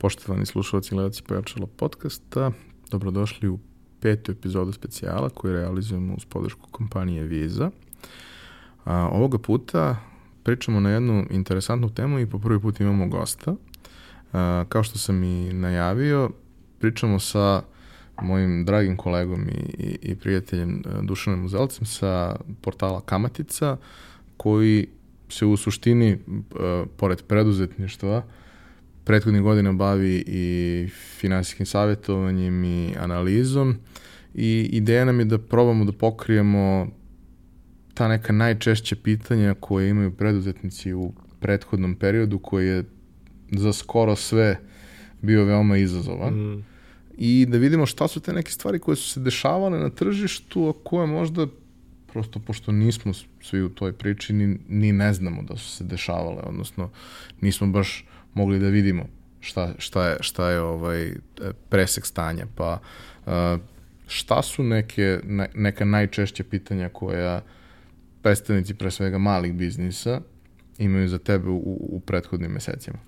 Poštovani slušalci i gledalci Pojačalo podcasta, dobrodošli u petu epizodu specijala koju realizujemo uz podršku kompanije Visa. A, ovoga puta pričamo na jednu interesantnu temu i po prvi put imamo gosta. A, kao što sam i najavio, pričamo sa mojim dragim kolegom i, i, i prijateljem Dušanom Uzelcem sa portala Kamatica, koji se u suštini, pored preduzetništva, prethodnih godina bavi i finansijskim savjetovanjem i analizom i ideja nam je da probamo da pokrijemo ta neka najčešće pitanja koje imaju preduzetnici u prethodnom periodu koji je za skoro sve bio veoma izazovan. Mm. I da vidimo šta su te neke stvari koje su se dešavale na tržištu, a koje možda prosto pošto nismo svi u toj priči ni, ni ne znamo da su se dešavale, odnosno nismo baš mogli da vidimo šta, šta je, šta je ovaj presek stanja. Pa šta su neke, ne, neka najčešća pitanja koja predstavnici pre svega malih biznisa imaju za tebe u, u prethodnim mesecima?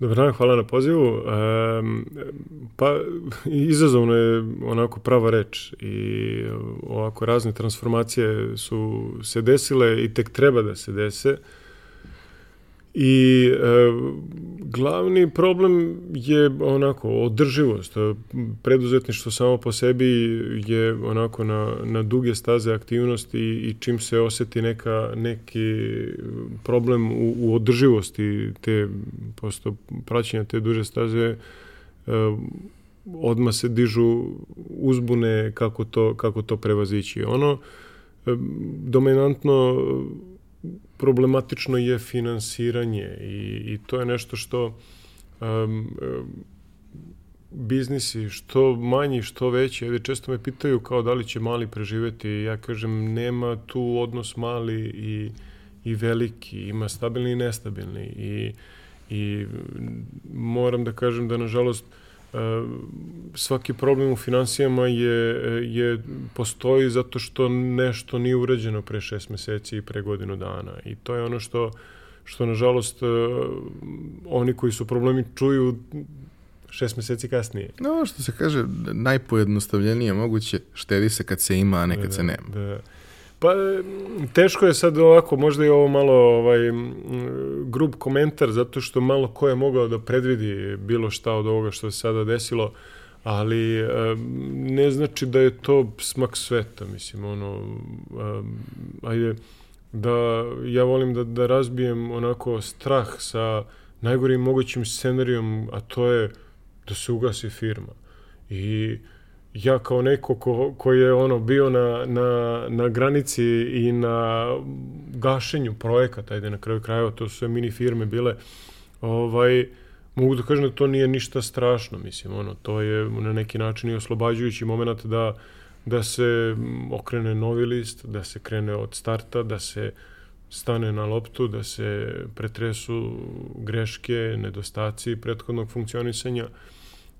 Dobar dan, hvala na pozivu. E, pa, izazovno je onako prava reč i ovako razne transformacije su se desile i tek treba da se dese. I e, glavni problem je onako održivost. Preduzetništvo samo po sebi je onako na, na duge staze aktivnosti i čim se oseti neka, neki problem u, u održivosti te posto praćenja te duže staze e, odmah se dižu uzbune kako to, kako to prevazići. Ono e, dominantno problematično je finansiranje i, i to je nešto što um, biznisi što manji, što veći, ajde često me pitaju kao da li će mali preživeti, ja kažem nema tu odnos mali i, i veliki, ima stabilni i nestabilni i, i moram da kažem da nažalost svaki problem u financijama je, je postoji zato što nešto nije urađeno pre šest meseci i pre godinu dana. I to je ono što, što nažalost, oni koji su problemi čuju šest meseci kasnije. No, što se kaže, najpojednostavljenije moguće, štedi se kad se ima, a ne kad da, se nema. Da. Pa teško je sad ovako, možda i ovo malo ovaj grub komentar zato što malo ko je mogao da predvidi bilo šta od ovoga što se sada desilo, ali ne znači da je to smak sveta, mislim, ono ajde da ja volim da da razbijem onako strah sa najgorim mogućim scenarijom, a to je da se ugasi firma. I ja kao neko ko, ko je ono bio na, na, na granici i na gašenju projekata, ajde na kraju krajeva, to su sve mini firme bile, ovaj, mogu da kažem da to nije ništa strašno, mislim, ono, to je na neki način i oslobađajući moment da, da se okrene novi list, da se krene od starta, da se stane na loptu, da se pretresu greške, nedostaci prethodnog funkcionisanja.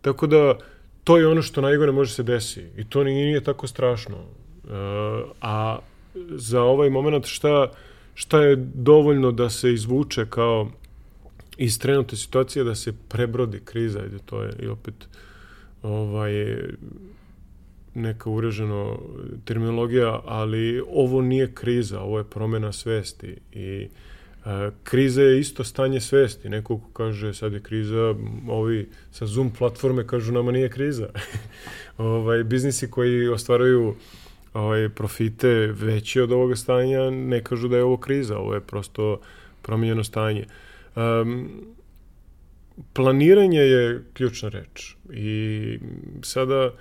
Tako da, to je ono što najgore može se desi i to nije, tako strašno. Uh, a za ovaj moment šta, šta je dovoljno da se izvuče kao iz trenutne situacije da se prebrodi kriza, ide to je i opet ovaj, neka urežena terminologija, ali ovo nije kriza, ovo je promena svesti i uh, kriza je isto stanje svesti. Neko ko kaže sad je kriza, ovi sa Zoom platforme kažu nama nije kriza. ovaj, biznisi koji ostvaraju ovaj, profite veće od ovoga stanja ne kažu da je ovo kriza, ovo je prosto promijenjeno stanje. Um, planiranje je ključna reč i sada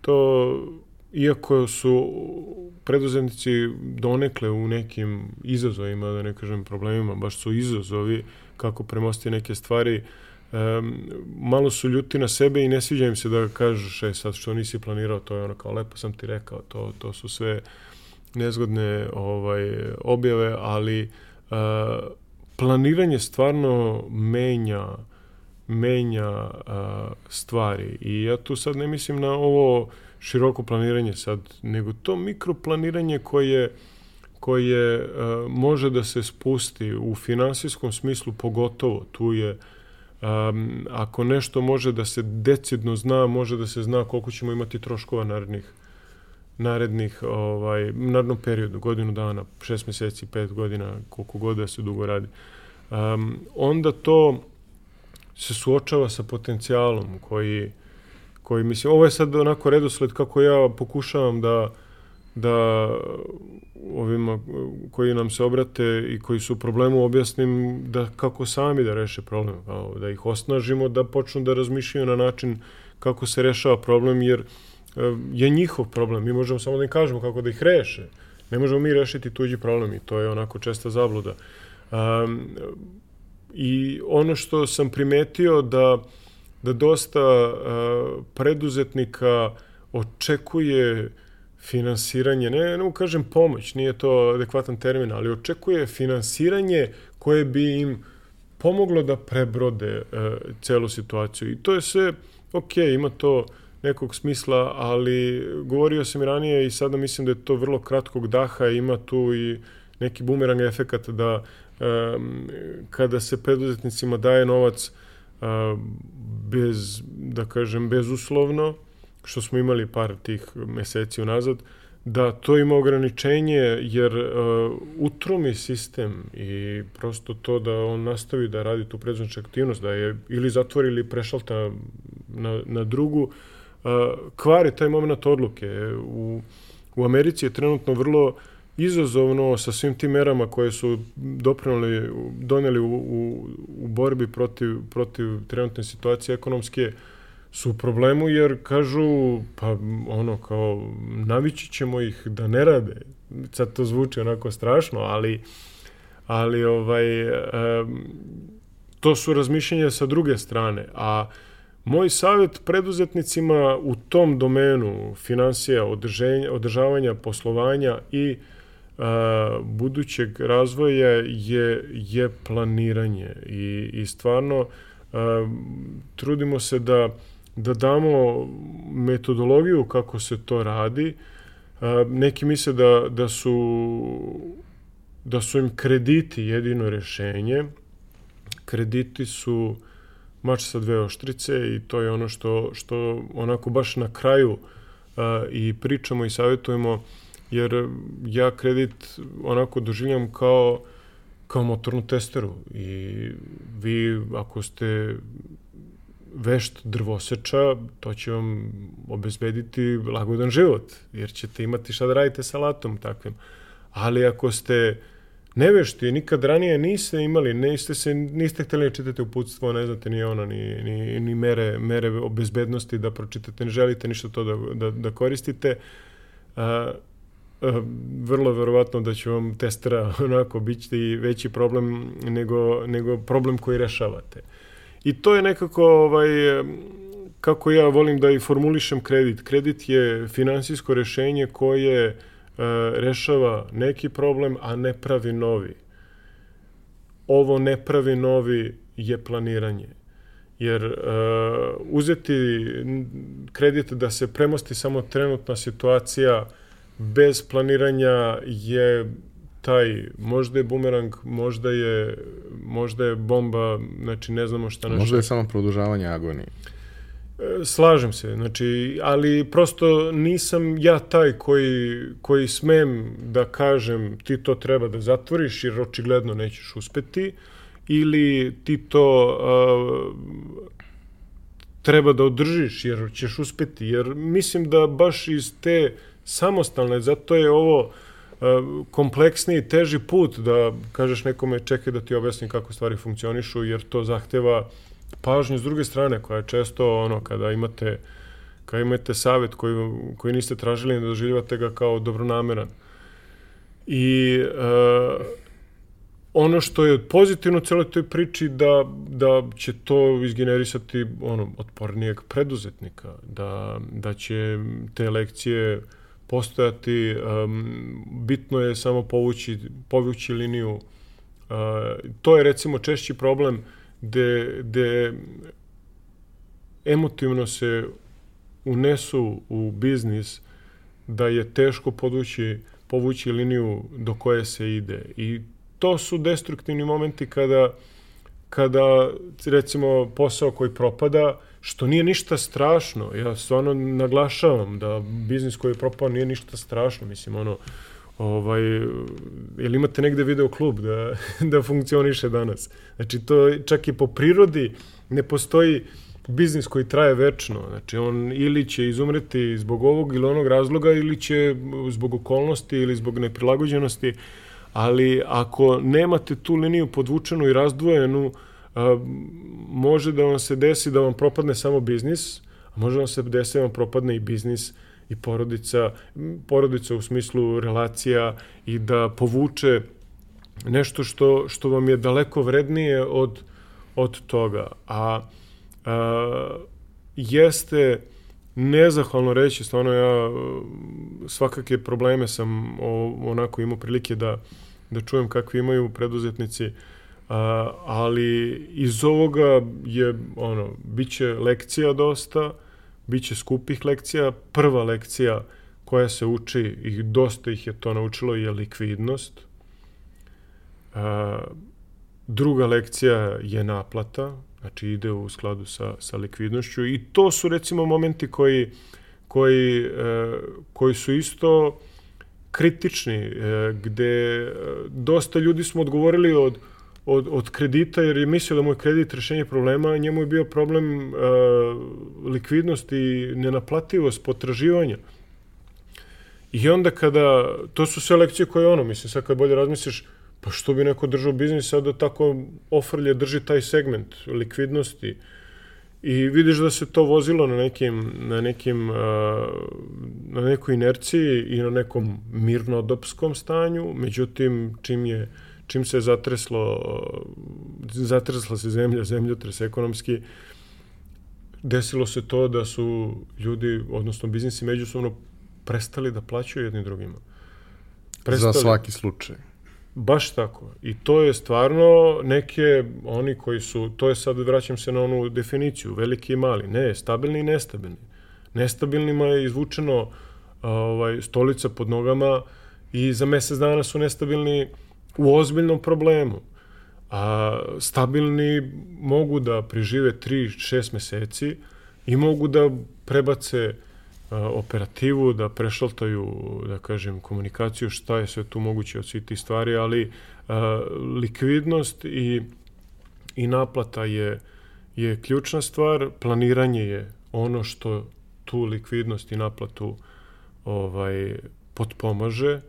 to iako su preduzetnici donekle u nekim izazovima, da ne kažem problemima, baš su izazovi kako premosti neke stvari, um, malo su ljuti na sebe i ne sviđa im se da kažeš e, sad što nisi planirao, to je ono kao lepo sam ti rekao, to, to su sve nezgodne ovaj, objave, ali uh, planiranje stvarno menja menja uh, stvari. I ja tu sad ne mislim na ovo široko planiranje sad, nego to mikroplaniranje koje koje uh, može da se spusti u finansijskom smislu pogotovo tu je Um, ako nešto može da se decidno zna, može da se zna koliko ćemo imati troškova narednih narednih ovaj narednom periodu, godinu dana, šest meseci, pet godina, koliko god da se dugo radi. Um, onda to se suočava sa potencijalom koji koji mislim ovo je sad onako redosled kako ja pokušavam da da ovima koji nam se obrate i koji su u problemu objasnim da kako sami da reše problem, da ih osnažimo da počnu da razmišljaju na način kako se rešava problem jer e, je njihov problem. Mi možemo samo da im kažemo kako da ih reše. Ne možemo mi rešiti tuđi problem i to je onako česta zabluda. Um, I ono što sam primetio da da dosta uh, preduzetnika očekuje finansiranje, ne, ne kažem pomoć, nije to adekvatan termin, ali očekuje finansiranje koje bi im pomoglo da prebrode uh, celu situaciju. I to je sve, ok, ima to nekog smisla, ali govorio sam i ranije i sada mislim da je to vrlo kratkog daha, ima tu i neki bumerang efekat da um, kada se preduzetnicima daje novac uh, bez, da kažem, bezuslovno, što smo imali par tih meseci unazad, da to ima ograničenje jer uh, utromi sistem i prosto to da on nastavi da radi tu predznačnu aktivnost, da je ili zatvori ili prešalta na, na drugu, uh, kvari taj moment odluke. U, u Americi je trenutno vrlo izazovno sa svim tim merama koje su doprinali, doneli u, u, u borbi protiv, protiv trenutne situacije ekonomske, su u problemu jer kažu, pa ono kao, navići ćemo ih da ne rade. Sad to zvuči onako strašno, ali, ali ovaj, um, to su razmišljenja sa druge strane. A moj savjet preduzetnicima u tom domenu financija, održavanja poslovanja i a, budućeg razvoja je, je planiranje. I, i stvarno a, trudimo se da da damo metodologiju kako se to radi. Neki misle da, da, su, da su im krediti jedino rešenje. Krediti su mač sa dve oštrice i to je ono što, što onako baš na kraju a, i pričamo i savjetujemo jer ja kredit onako doživljam kao kao motornu testeru i vi ako ste vešt drvoseča, to će vam obezbediti lagodan život, jer ćete imati šta da radite sa latom takvim. Ali ako ste nevešti, nikad ranije niste imali, niste, se, niste hteli da čitate uputstvo, ne znate ni ono, ni, ni, ni mere, mere bezbednosti da pročitate, ne želite ništa to da, da, da koristite, a, vrlo verovatno da će vam testera onako biti veći problem nego, nego problem koji rešavate. I to je nekako ovaj, kako ja volim da i formulišem kredit. Kredit je finansijsko rešenje koje e, rešava neki problem, a ne pravi novi. Ovo ne pravi novi je planiranje. Jer uh, uzeti kredit da se premosti samo trenutna situacija bez planiranja je taj, možda je bumerang, možda je, možda je bomba, znači ne znamo šta nešto. Možda je samo produžavanje agonije. E, slažem se, znači, ali prosto nisam ja taj koji, koji smem da kažem ti to treba da zatvoriš jer očigledno nećeš uspeti ili ti to uh, treba da održiš jer ćeš uspeti, jer mislim da baš iz te samostalne, zato je ovo kompleksniji, teži put da kažeš nekome čekaj da ti objasnim kako stvari funkcionišu, jer to zahteva pažnju s druge strane, koja je često ono, kada imate kada imate savet koji, koji niste tražili, ne doživljavate ga kao dobronameran. I uh, ono što je pozitivno u celoj toj priči da, da će to izgenerisati ono, otpornijeg preduzetnika, da, da će te lekcije uh, postojati, um, bitno je samo povući, povući liniju. Uh, to je recimo češći problem gde, gde emotivno se unesu u biznis da je teško podvući, povući liniju do koje se ide. I to su destruktivni momenti kada kada recimo posao koji propada, što nije ništa strašno. Ja stvarno naglašavam da biznis koji je propao nije ništa strašno. Mislim, ono, ovaj, jel imate negde video klub da, da funkcioniše danas? Znači, to čak i po prirodi ne postoji biznis koji traje večno. Znači, on ili će izumreti zbog ovog ili onog razloga ili će zbog okolnosti ili zbog neprilagođenosti, ali ako nemate tu liniju podvučenu i razdvojenu, a, može da vam se desi da vam propadne samo biznis, a može da vam se desi da vam propadne i biznis i porodica, porodica u smislu relacija i da povuče nešto što, što vam je daleko vrednije od, od toga. A, a jeste nezahvalno reći, stvarno ja svakake probleme sam o, onako imao prilike da, da čujem kakvi imaju preduzetnici, a, ali iz ovoga je, ono, bit će lekcija dosta, Biće skupih lekcija. Prva lekcija koja se uči, i dosta ih je to naučilo, je likvidnost. A, druga lekcija je naplata, znači ide u skladu sa, sa likvidnošću i to su recimo momenti koji, koji, e, koji su isto kritični, e, gde e, dosta ljudi smo odgovorili od od, od kredita, jer je mislio da mu je kredit rešenje problema, njemu je bio problem uh, likvidnost i nenaplativost potraživanja. I onda kada, to su sve lekcije koje ono, mislim, sad kad bolje razmisliš, pa što bi neko držao biznis, sad da tako ofrlje drži taj segment likvidnosti. I vidiš da se to vozilo na nekim, na nekim, uh, na nekoj inerciji i na nekom mirnodopskom stanju, međutim, čim je čim se zatreslo, zatresla se zemlja, zemljotres ekonomski, desilo se to da su ljudi, odnosno biznisi međusobno prestali da plaćaju jedni drugima. Prestali. Za svaki slučaj. Baš tako. I to je stvarno neke, oni koji su, to je sad, vraćam se na onu definiciju, veliki i mali. Ne, stabilni i nestabilni. Nestabilnima je izvučeno ovaj, stolica pod nogama i za mesec dana su nestabilni u ozbiljnom problemu. A stabilni mogu da prežive 3-6 meseci i mogu da prebace a, operativu, da prešaltaju, da kažem, komunikaciju, šta je sve tu moguće od svih tih stvari, ali a, likvidnost i, i naplata je, je ključna stvar, planiranje je ono što tu likvidnost i naplatu ovaj potpomaže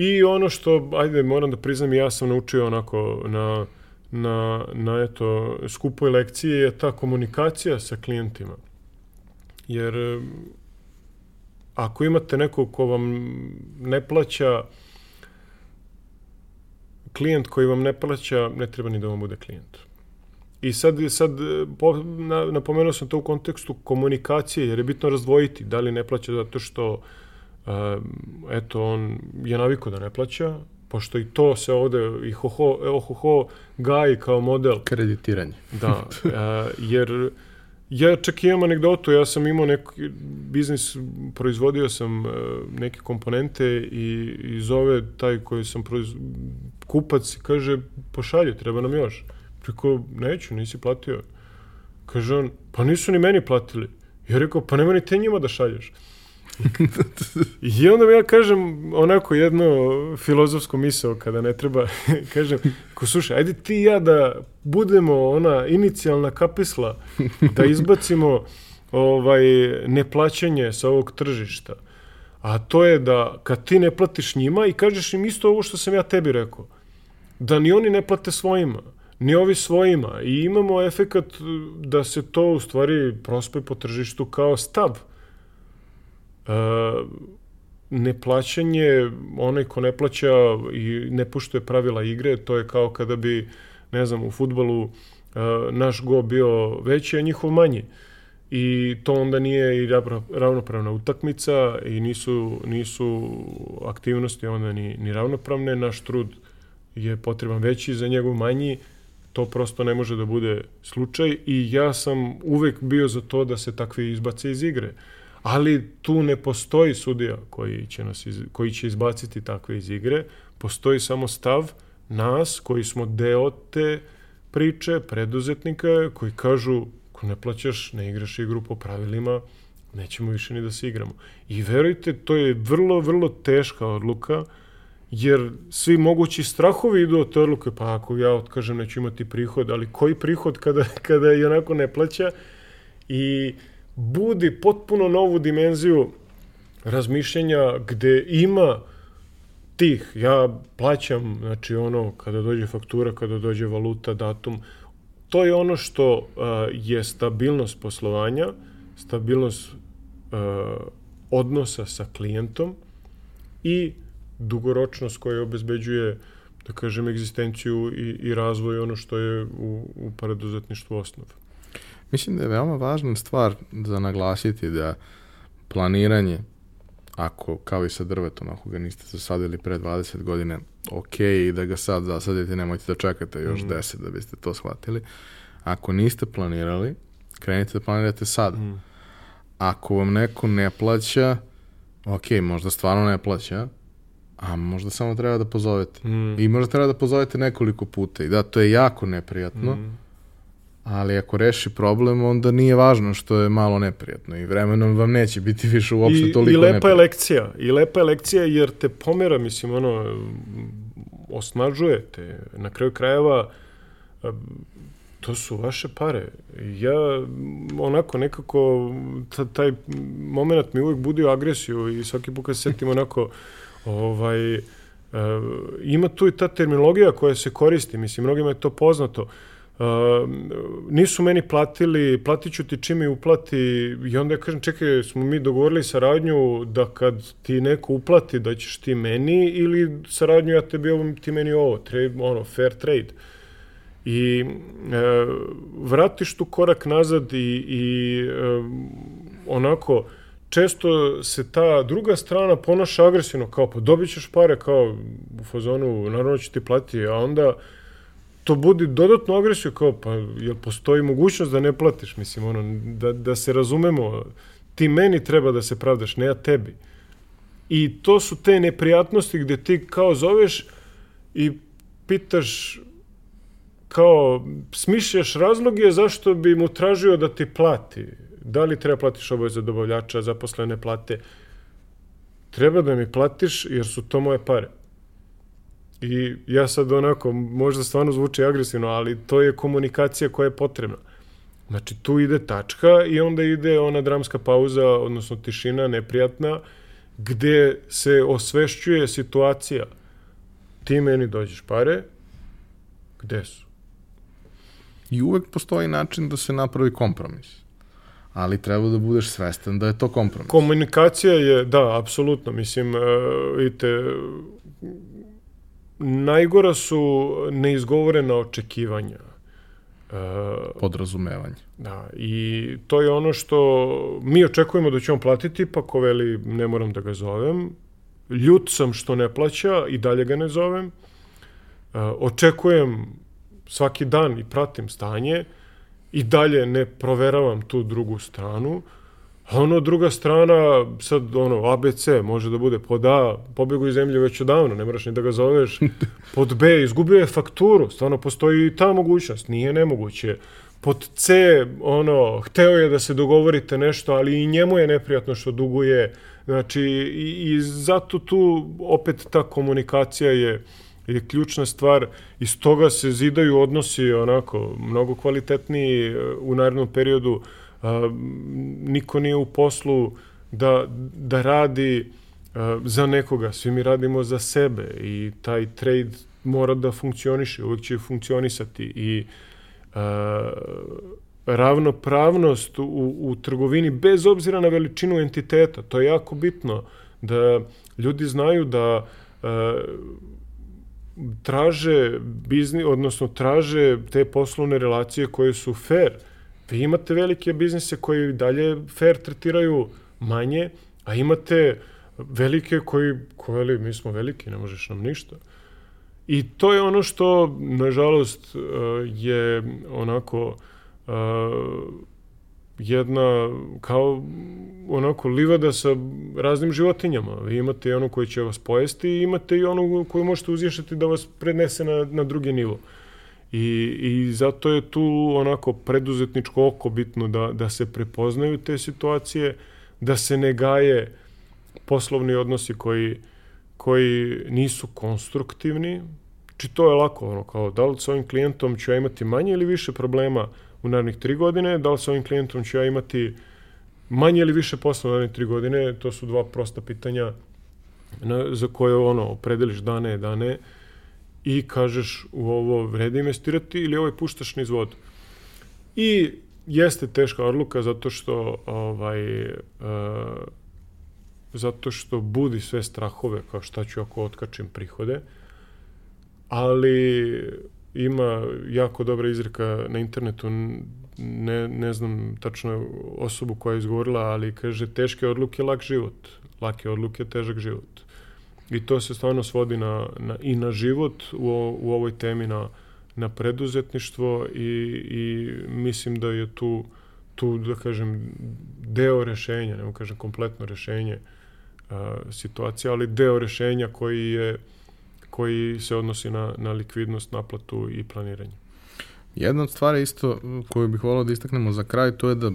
I ono što, ajde, moram da priznam, ja sam naučio onako na, na, na eto, skupoj lekciji je ta komunikacija sa klijentima. Jer ako imate nekog ko vam ne plaća, klijent koji vam ne plaća, ne treba ni da vam bude klijent. I sad, sad po, na, napomenuo sam to u kontekstu komunikacije, jer je bitno razdvojiti da li ne plaća zato što Uh, eto, on je naviko da ne plaća, pošto i to se ovde i hoho, ohoho gaji kao model. Kreditiranje. Da, uh, jer ja čak imam anegdotu, ja sam imao neki biznis, proizvodio sam uh, neke komponente i, i zove taj koji sam proiz... kupac i kaže, pošalje, treba nam još. Preko, neću, nisi platio. Kaže on, pa nisu ni meni platili. Ja rekao, pa nema ni te njima da šalješ. I onda ja kažem onako jedno filozofsko misao kada ne treba, kažem, ko slušaj, ajde ti i ja da budemo ona inicijalna kapisla, da izbacimo ovaj neplaćanje sa ovog tržišta. A to je da kad ti ne platiš njima i kažeš im isto ovo što sam ja tebi rekao, da ni oni ne plate svojima, ni ovi svojima i imamo efekat da se to u stvari prospe po tržištu kao stav neplaćanje, onaj ko ne plaća i ne puštuje pravila igre, to je kao kada bi, ne znam, u futbolu naš go bio veći, a njihov manji. I to onda nije i ravnopravna utakmica i nisu, nisu aktivnosti onda ni, ni ravnopravne. Naš trud je potreban veći za njegov manji, to prosto ne može da bude slučaj i ja sam uvek bio za to da se takve izbace iz igre. Uh, ali tu ne postoji sudija koji će, nas iz, koji će izbaciti takve iz igre, postoji samo stav nas koji smo deo te priče preduzetnika koji kažu ako ne plaćaš, ne igraš igru po pravilima, nećemo više ni da se igramo. I verujte, to je vrlo, vrlo teška odluka, jer svi mogući strahovi idu od te odluke, pa ako ja otkažem neću imati prihod, ali koji prihod kada, kada je onako ne plaća? I budi potpuno novu dimenziju razmišljanja gde ima tih, ja plaćam, znači ono, kada dođe faktura, kada dođe valuta, datum, to je ono što uh, je stabilnost poslovanja, stabilnost uh, odnosa sa klijentom i dugoročnost koja obezbeđuje da kažem, egzistenciju i, i razvoj ono što je u, u preduzetništvu osnov. Mislim da je veoma važna stvar za naglasiti da planiranje, ako, kao i sa drvetom, ako ga niste zasadili pre 20 godina, ok, i da ga sad zasadite, nemojte da čekate još mm. 10 da biste to shvatili. Ako niste planirali, krenite da planirate sad. Mm. Ako vam neko ne plaća, ok, možda stvarno ne plaća, a možda samo treba da pozovete. Mm. I možda treba da pozovete nekoliko puta. I da, to je jako neprijatno, mm. Ali ako reši problem, onda nije važno što je malo neprijatno i vremenom vam neće biti više uopšte I, toliko I lepa neprijatno. je lekcija. I lepa je lekcija jer te pomera, mislim, ono, osnažuje te. Na kraju krajeva, to su vaše pare. Ja onako nekako taj moment mi uvek budio agresiju i svaki put kad se setim onako ovaj, ima tu i ta terminologija koja se koristi, mislim, mnogima je to poznato. Uh, nisu meni platili, platit ću ti čim uplati i onda ja kažem, čekaj, smo mi dogovorili saradnju da kad ti neko uplati da ćeš ti meni ili saradnju ja tebi ovo, ti meni ovo, trade, ono, fair trade. I e, vratiš tu korak nazad i, i e, onako, često se ta druga strana ponaša agresivno, kao pa dobit ćeš pare, kao u fazonu, naravno će ti platiti, a onda to budi dodatnu agresiju, kao pa jel postoji mogućnost da ne platiš, mislim, ono, da, da se razumemo, ti meni treba da se pravdaš, ne ja tebi. I to su te neprijatnosti gde ti kao zoveš i pitaš kao smišljaš razloge zašto bi mu tražio da ti plati da li treba platiš obaveze dobavljača, zaposlene plate, treba da mi platiš jer su to moje pare. I ja sad onako, možda stvarno zvuči agresivno, ali to je komunikacija koja je potrebna. Znači, tu ide tačka i onda ide ona dramska pauza, odnosno tišina neprijatna, gde se osvešćuje situacija. Ti meni dođeš pare, gde su? I uvek postoji način da se napravi kompromis ali treba da budeš svestan da je to kompromis. Komunikacija je, da, apsolutno, mislim, uh, vidite, najgora su neizgovorena očekivanja. Uh, Podrazumevanje. Da, i to je ono što mi očekujemo da će on platiti, pa ko veli ne moram da ga zovem. Ljut sam što ne plaća i dalje ga ne zovem. Uh, očekujem svaki dan i pratim stanje. Uh, i dalje ne proveravam tu drugu stranu, a ono druga strana, sad ono, ABC može da bude pod A, pobegu iz zemlje već odavno, ne moraš ni da ga zoveš, pod B, izgubio je fakturu, stvarno postoji i ta mogućnost, nije nemoguće. Pod C, ono, hteo je da se dogovorite nešto, ali i njemu je neprijatno što duguje, znači, i, i zato tu opet ta komunikacija je, je ključna stvar. Iz toga se zidaju odnosi onako mnogo kvalitetniji e, u narednom periodu. Niko nije u poslu da, da radi a, za nekoga. Svi mi radimo za sebe i taj trade mora da funkcioniše, uvek će funkcionisati i a, ravnopravnost u, u trgovini bez obzira na veličinu entiteta. To je jako bitno da ljudi znaju da traže biznis, odnosno traže te poslovne relacije koje su fair. Vi imate velike biznise koji dalje fair tretiraju manje, a imate velike koji, koji mi smo veliki, ne možeš nam ništa. I to je ono što, nažalost, je onako jedna kao onako livada sa raznim životinjama. Vi imate i onu koji će vas pojesti i imate i onu koju možete uzješati da vas prednese na, na drugi nivo. I, I zato je tu onako preduzetničko oko bitno da, da se prepoznaju te situacije, da se ne gaje poslovni odnosi koji, koji nisu konstruktivni. Či to je lako, ono, kao da li s ovim klijentom ću ja imati manje ili više problema u narednih tri godine, da li s ovim klijentom ću ja imati manje ili više posla u narednih tri godine, to su dva prosta pitanja na, za koje ono, opredeliš da ne, da ne i kažeš u ovo vredi investirati ili ovaj puštaš niz vodu. I jeste teška odluka zato što ovaj uh, zato što budi sve strahove kao šta ću ako otkačim prihode ali ima jako dobra izreka na internetu ne, ne znam tačno osobu koja je izgovorila, ali kaže teške odluke, lak život. Lake odluke, težak život. I to se stvarno svodi na, na, i na život u, u ovoj temi na, na preduzetništvo i, i mislim da je tu, tu da kažem, deo rešenja, ne kažem kompletno rešenje a, situacije, ali deo rešenja koji je koji se odnosi na, na likvidnost, naplatu i planiranje. Jedna od stvari isto koju bih volao da istaknemo za kraj, to je da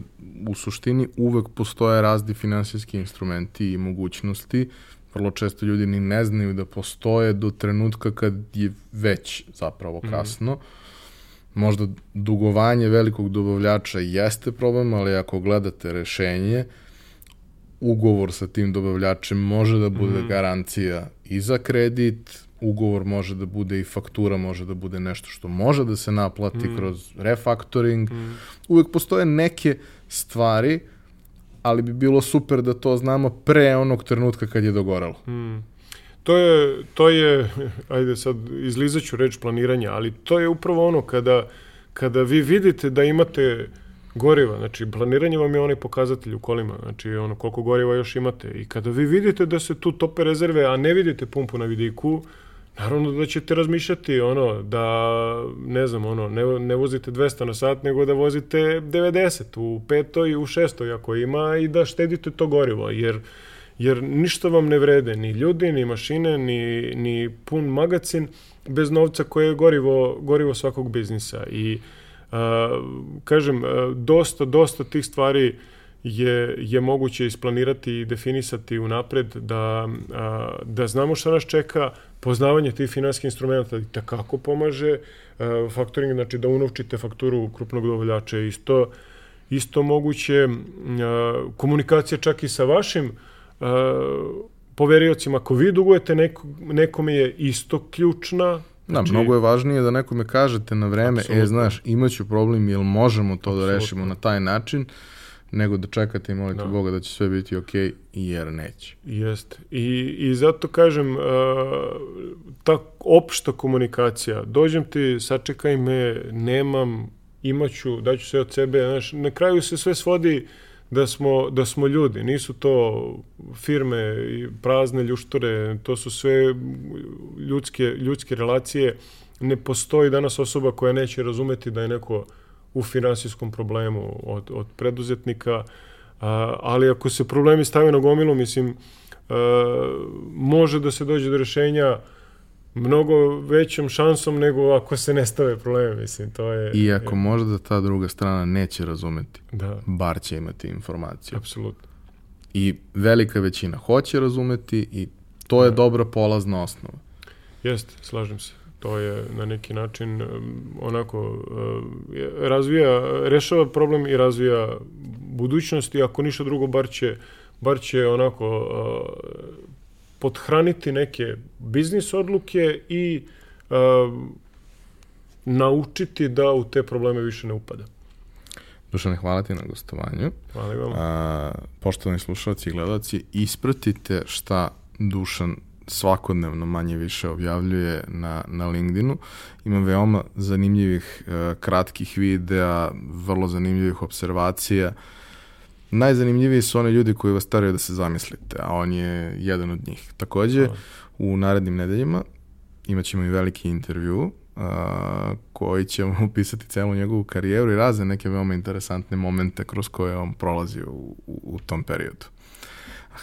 u suštini uvek postoje razni finansijski instrumenti i mogućnosti. Vrlo često ljudi ni ne znaju da postoje do trenutka kad je već zapravo mhm. kasno. Mm. Možda dugovanje velikog dobavljača jeste problem, ali ako gledate rešenje, ugovor sa tim dobavljačem može da bude mm. garancija i za kredit, ugovor može da bude i faktura može da bude nešto što može da se naplati mm. kroz refaktoring. Mm. Uvek postoje neke stvari, ali bi bilo super da to znamo pre onog trenutka kad je dogoralo. Mm. To je, to je, ajde sad izlizaću reč planiranja, ali to je upravo ono kada, kada vi vidite da imate goriva, znači planiranje vam je onaj pokazatelj u kolima, znači ono koliko goriva još imate i kada vi vidite da se tu tope rezerve, a ne vidite pumpu na vidiku, Naravno da ćete razmišljati ono da ne znam ono ne, ne vozite 200 na sat nego da vozite 90 u petoj u šestoj ako ima i da štedite to gorivo jer jer ništa vam ne vrede ni ljudi ni mašine ni, ni pun magacin bez novca koje je gorivo gorivo svakog biznisa i a, kažem a, dosta dosta tih stvari je, je moguće isplanirati i definisati unapred da, a, da znamo šta nas čeka, poznavanje tih finanskih instrumenta i takako pomaže, a, faktoring, znači da unovčite fakturu krupnog dovoljača isto, isto moguće, a, komunikacija čak i sa vašim a, poveriocima, ako vi dugujete neko, nekome je isto ključna, Da, znači, mnogo je važnije da nekome kažete na vreme, Absolutno. e, znaš, imaću problem, jel možemo to Absolutno. da rešimo na taj način, nego da čekate i molite da. Boga da će sve biti ok, jer neće. Jeste. I, I zato kažem, uh, ta opšta komunikacija, dođem ti, sačekaj me, nemam, imaću, daću sve od sebe, znaš, na kraju se sve svodi da smo, da smo ljudi, nisu to firme i prazne ljuštore, to su sve ljudske, ljudske relacije, ne postoji danas osoba koja neće razumeti da je neko uh, u finansijskom problemu od, od preduzetnika, a, ali ako se problemi stave na gomilu, mislim, a, može da se dođe do rešenja mnogo većom šansom nego ako se ne stave probleme, mislim, to je... I ako je, možda ta druga strana neće razumeti, da. bar će imati informaciju. Apsolutno. I velika većina hoće razumeti i to je da. dobra polazna osnova. Jeste, slažem se to je na neki način onako razvija, rešava problem i razvija budućnost i ako ništa drugo bar će, bar će onako podhraniti neke biznis odluke i naučiti da u te probleme više ne upada. Dušane, hvala ti na gostovanju. Hvala vam. A, poštovani slušalci i gledalci, ispratite šta Dušan svakodnevno manje više objavljuje na, na LinkedInu. Ima veoma zanimljivih uh, kratkih videa, vrlo zanimljivih observacija. Najzanimljiviji su oni ljudi koji vas staraju da se zamislite, a on je jedan od njih. Takođe, u narednim nedeljima imat ćemo i veliki intervju uh, koji će vam upisati celu njegovu karijeru i razne neke veoma interesantne momente kroz koje on prolazi u, u, u tom periodu.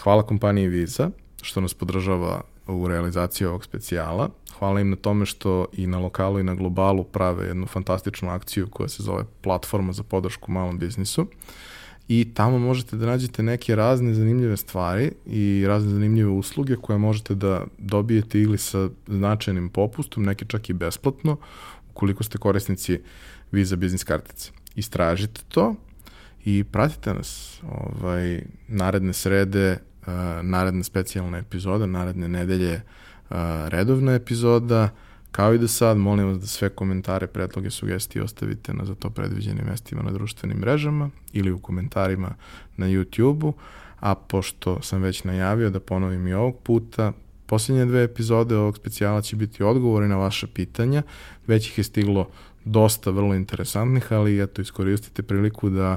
Hvala kompaniji Visa što nas podržava u realizaciji ovog specijala. Hvala im na tome što i na lokalu i na globalu prave jednu fantastičnu akciju koja se zove Platforma za podršku malom biznisu. I tamo možete da nađete neke razne zanimljive stvari i razne zanimljive usluge koje možete da dobijete ili sa značajnim popustom, neke čak i besplatno, ukoliko ste korisnici Visa Business kartice. Istražite to i pratite nas. Ovaj, naredne srede, naredne specijalne epizode, naredne nedelje uh, redovna epizoda, kao i do sad, molim vas da sve komentare, predloge, sugestije ostavite na za to predviđenim mestima na društvenim mrežama ili u komentarima na YouTube-u, a pošto sam već najavio da ponovim i ovog puta, Poslednje dve epizode ovog specijala će biti odgovori na vaše pitanja, već ih je stiglo dosta vrlo interesantnih, ali eto iskoristite priliku da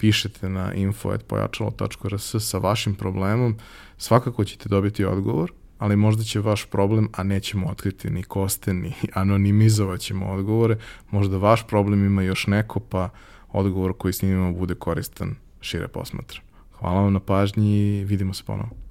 pišete na info.pojačalo.rs sa vašim problemom, svakako ćete dobiti odgovor, ali možda će vaš problem, a nećemo otkriti ni koste, ni anonimizovat ćemo odgovore, možda vaš problem ima još neko, pa odgovor koji snimimo bude koristan šire posmatra. Hvala vam na pažnji i vidimo se ponovo.